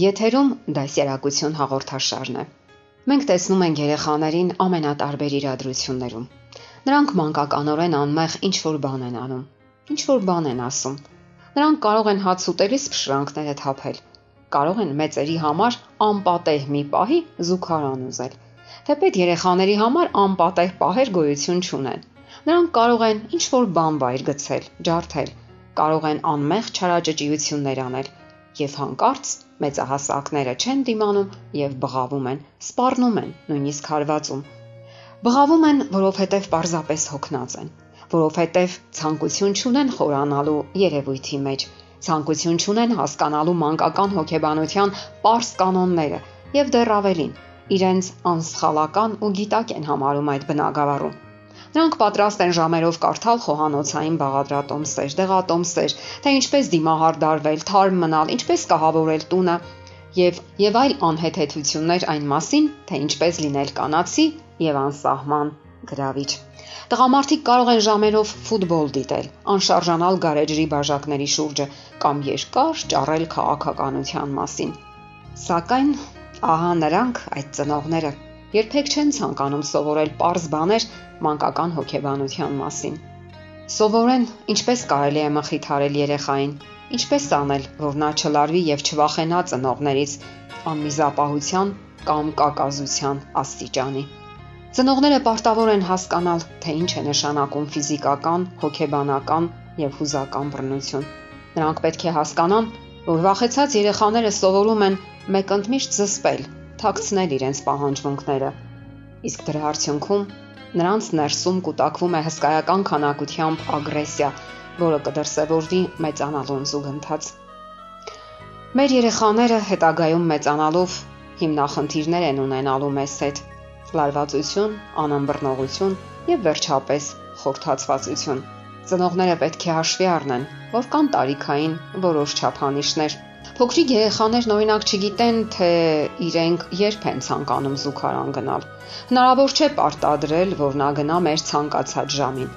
Եթերում դասերակցություն հաղորդաշարն է։ Մենք տեսնում ենք երեխաներին ամենատարբեր իրադրություններում։ Նրանք մանկականորեն անմեղ ինչ որ բան են անում, ինչ որ բան են ասում։ Նրանք կարող են հաց ուտելիս փշրանքները թափել, կարող են մեծերի համար անպատեհ մի պահի զուգարան ուզել։ Թեպետ երեխաների համար անպատեհ պահեր գոյություն չունեն։ Նրանք կարող են ինչ որ բան վայր գցել, ջարդել, կարող են անմեղ չարաճճիություններ անել եւ հանկարծ մեծահասակները չեն դիմանում եւ բղավում են, սպառնում են, նույնիսկ հարվածում։ Բղավում են, որովհետեւ պարզապես հոգնած են, որովհետեւ ցանկություն չունեն խորանալու երևույթի մեջ, ցանկություն չունեն հասկանալու մանկական հոգեբանության པարս կանոնները եւ դեռ ավելին, իրենց անսխալական ու գիտակ են համարում այդ բնագավառում։ Նրանք պատրաստ են ժամերով կարդալ խոհանոցային բաղադրատոմսեր, դեղատոմսեր, թե ինչպես դիմահարդարվել, թարմ մնալ, ինչպես կահավորել տունը եւ եւ այլ անհեթեթություններ այն մասին, թե ինչպես լինել կանացի եւ անսահման գրավիչ։ Տղամարդիկ կարող են ժամերով ֆուտբոլ դիտել, անշարժանալ գարեջրի բաժակների շուրջը կամ երկար ճառել քաղաքականության մասին։ Սակայն ահա նրանք այդ ծնողները երբեք չեն ցանկանում սովորել པարզ բաներ մանկական հոգեբանության մասին։ Սովորեն ինչպես կարելի է մխիթարել երեխային, ինչպես անել, որ նա չլարվի եւ չվախենա ծնողներից անմիզապահության կամ կակազության աստիճանի։ Ծնողները պարտավոր են հասկանալ, թե ինչ է նշանակում ֆիզիկական, հոգեբանական եւ հուզական բռնություն։ Նրանք պետք է հասկանան, որ վախեցած երեխաները սովորում են մեկընդմիշտ զսպել, թաքցնել իրենց պահանջմունքները։ Իսկ դրա արդյունքում նրանց ներսում կուտակվում է հսկայական քանակությամբ ագրեսիա, որը կդրսևորվի մեծանալուն զուգընթաց։ Մեր երեխաները հետագայում մեծանալով հիմնախնդիրներ են ունենալու մեզ հետ՝ լարվածություն, անըմբռնողություն եւ վերջապես խորթացվածություն։ Ծնողները պետք է հաշվի առնեն, որ կան տարիքային որոշ չափանիշներ, Փոքրիկ երեխաներն օրինակ չգիտեն, թե իրենք երբ են ցանկանում զուգարան գնալ։ Հնարավոր չէ պարտադրել, որ նա գնա մեր ցանկացած ժամին։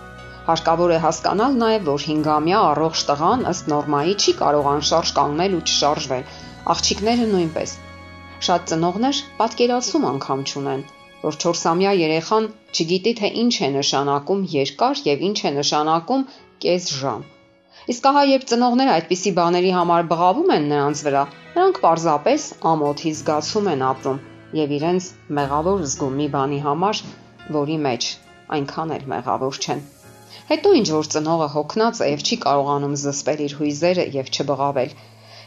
Հարկավոր է հասկանալ նաև, որ 5-ամյա առողջ տղան ըստ նորմայի չի կարող անշարժ կանգնել ու չշարժվել։ Աղջիկները նույնպես։ Շատ ծնողներ պատկերացում անգամ չունեն, որ 4-ամյա երեխան չգիտի թե ինչ է նշանակում երկար եւ ինչ է նշանակում կես ժամ Իսկ ահա երբ ծնողները այդպիսի բաների համար բղավում են նրանց վրա, նրանք պարզապես ամոթի զգացում են ապրում եւ իրենց մեղավոր զգում մի բանի համար, որի մեջ այնքան էլ մեղավոր չեն։ Հետո ինչ որ ծնողը հոգնած է եւ չի կարողանում զսպել իր հույզերը եւ չբղավել։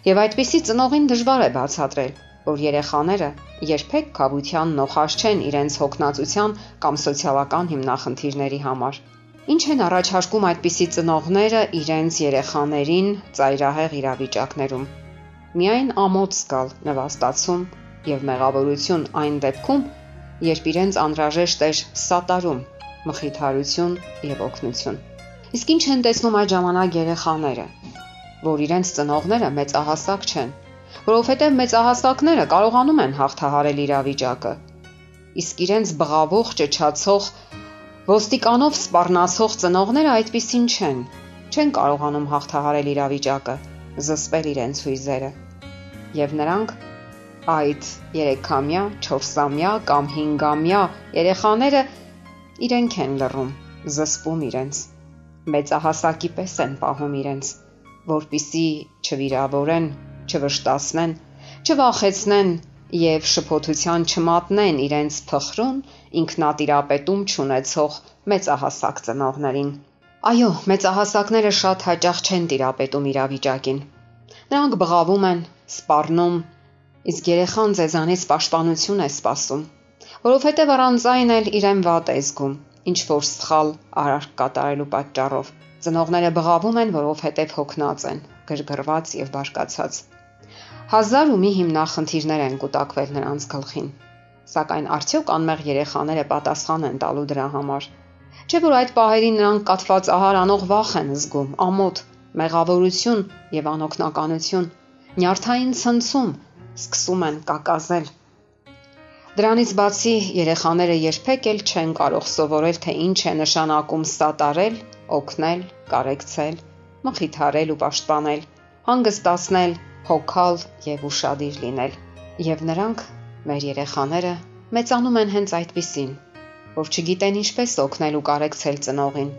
Եվ այդպիսի ծնողին դժվար է բացատրել, որ երեխաները երբեք կավության նոխաշ չեն իրենց հոգնածության կամ սոցիալական հիմնախնդիրների համար։ Ինչ են առաջարկում այդպիսի ծնողները իրենց երեխաներին ծայրահեղ իրավիճակներում։ Միայն ամոթ զգալ, նվաստացում եւ մեղավորություն այն դեպքում, երբ իրենց անհրաժեշտ էր սատարում, մխիթարություն եւ օգնություն։ Իսկ ինչ են տեսնում այդ ժամանակ երեխաները, որ իրենց ծնողները մեծահասակ չեն, որովհետև մեծահասակները կարողանում են հաղթահարել իրավիճակը։ Իսկ իրենց բղավող, ճճացող Ոստիկանով սպառնացող ծնողները այդպեսին չեն։ Չեն կարողանում հաղթահարել իրավիճակը, զսպել իրենց հույզերը։ Եվ նրանք այդ 3-ամյա, 4-ամյա կամ 5-ամյա երեխաները իրենք են լռում, զսպում իրենց։ Մեծահասակի պես են պահում իրենց, որpիսի չվիրավորեն, չվշտացնեն, չվախեցնեն եւ շփոթության չմատնեն իրենց փխրուն ինքնատիրապետում ճանաչող մեծահասակ ծնողներին։ Այո, մեծահասակները շատ հաճախ չեն տիրապետում իրավիճակին։ Նրանք բղավում են, սպառնում, իսկ երեխան ձեզանից պաշտպանություն է սպասում, որովհետև առանց այն էլ իրեն վատ է զգում, ինչ որ սխալ արարք կատարելու պատճառով։ Ծնողները բղավում են, որովհետև հոգնած են, գրգռված եւ բարկացած։ Հազար ու մի հիմնախնդիրներ են կուտակվել նրանց գլխին։ Սակայն արդյոք անմեղ երեխաները պատասխան են տալու դրա համար։ Չէ՞ որ այդ պահերին նրանք կատված ահար անող վախ են զգում, ամոթ, մեղավորություն եւ անօքնականություն, նյարդային ցնցում, սկսում են կակազել։ Դրանից բացի երեխաները երբեք էլ չեն կարող սովորել, թե ինչ է նշանակում սատարել, օգնել, կարեկցել, մխիթարել ու պաշտպանել, հանգստացնել, հոգալ եւ ուրشادիր լինել։ Եվ նրանք, մեր երեխաները, մեծանում են հենց այդպիսին, որ չգիտեն ինչպես օգնել ու կարեկցել ծնողին,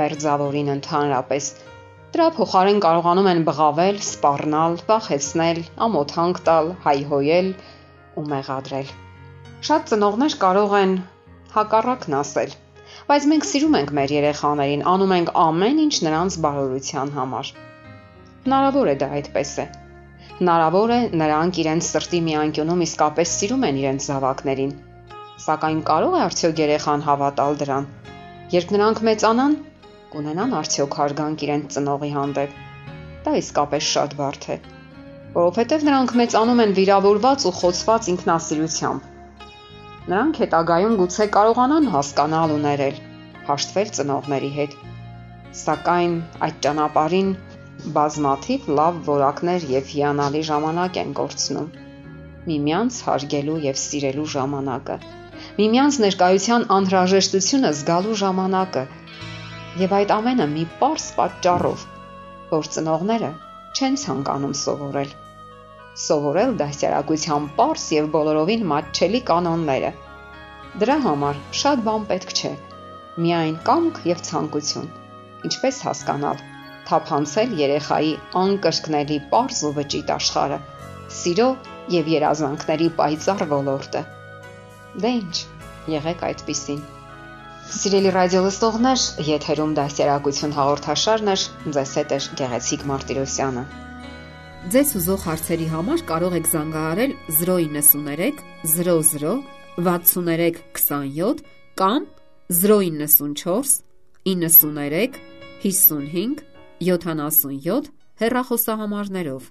մերձավորին ընդհանրապես։ Դրա փոխարեն կարողանում են բղավել, սպառնալ, վախեցնել, ամոթանք տալ, հայհոյել ու մեղադրել։ Շատ ծնողներ կարող են հակառակն ասել, բայց մենք սիրում ենք մեր երեխաներին, անում ենք ամեն ինչ նրանց բարօրության համար։ Հնարավոր է դա այդպես է, Հնարավոր է նրանք իրենց սրտի մի անկյունում իսկապես սիրում են իրենց զավակներին։ Սակայն կարող է արդյոք երեխան հավատալ դրան։ Երբ նրանք մեծանան, կունենան արդյոք հարգանք իրենց ծնողի հանդեպ։ Դա իսկապես շատ բարդ է, որովհետև նրանք մեծանում են վիրավորված ու խոցված ինքնասիրությամբ Նրանք հետագայում գուցե կարողանան հասկանալ ու ներել, հաշտվել ծնողների հետ։ Սակայն այդ ճանապարհին բազմաթիվ լավ որակներ եւ հիանալի ժամանակ են կորցնում։ Միմյանց հարգելու եւ սիրելու ժամանակը, միմյանց ներկայության անհրաժեշտությունը զգալու ժամանակը։ Եվ այդ ամենը մի པարս պատճառով, որ ծնողները չեն ցանկանում սովորել. սովորել դասյարակության པարս եւ բոլորովին մատչելի կանոնները։ Դրա համար շատ բան պետք չէ։ Միայն կամք եւ ցանկություն։ Ինչպես հասկանալ, թափանցել երեխայի անկրկնելի པարս ու վճիտ աշխարը, սիրո եւ երազանքների պայծառ ոլորտը։ Դե ինչ, եղեք այդպիսին։ Սիրելի ռադիո լսողներ, եթերում դասյարակություն հաղորդաշարն է, ձեզ հետ է Գեղեցիկ Մարտիրոսյանը։ Ձեզ ուզող հարցերի համար կարող եք զանգահարել 093 00 63 27 կամ 094 93 55 77 հեռախոսահամարներով։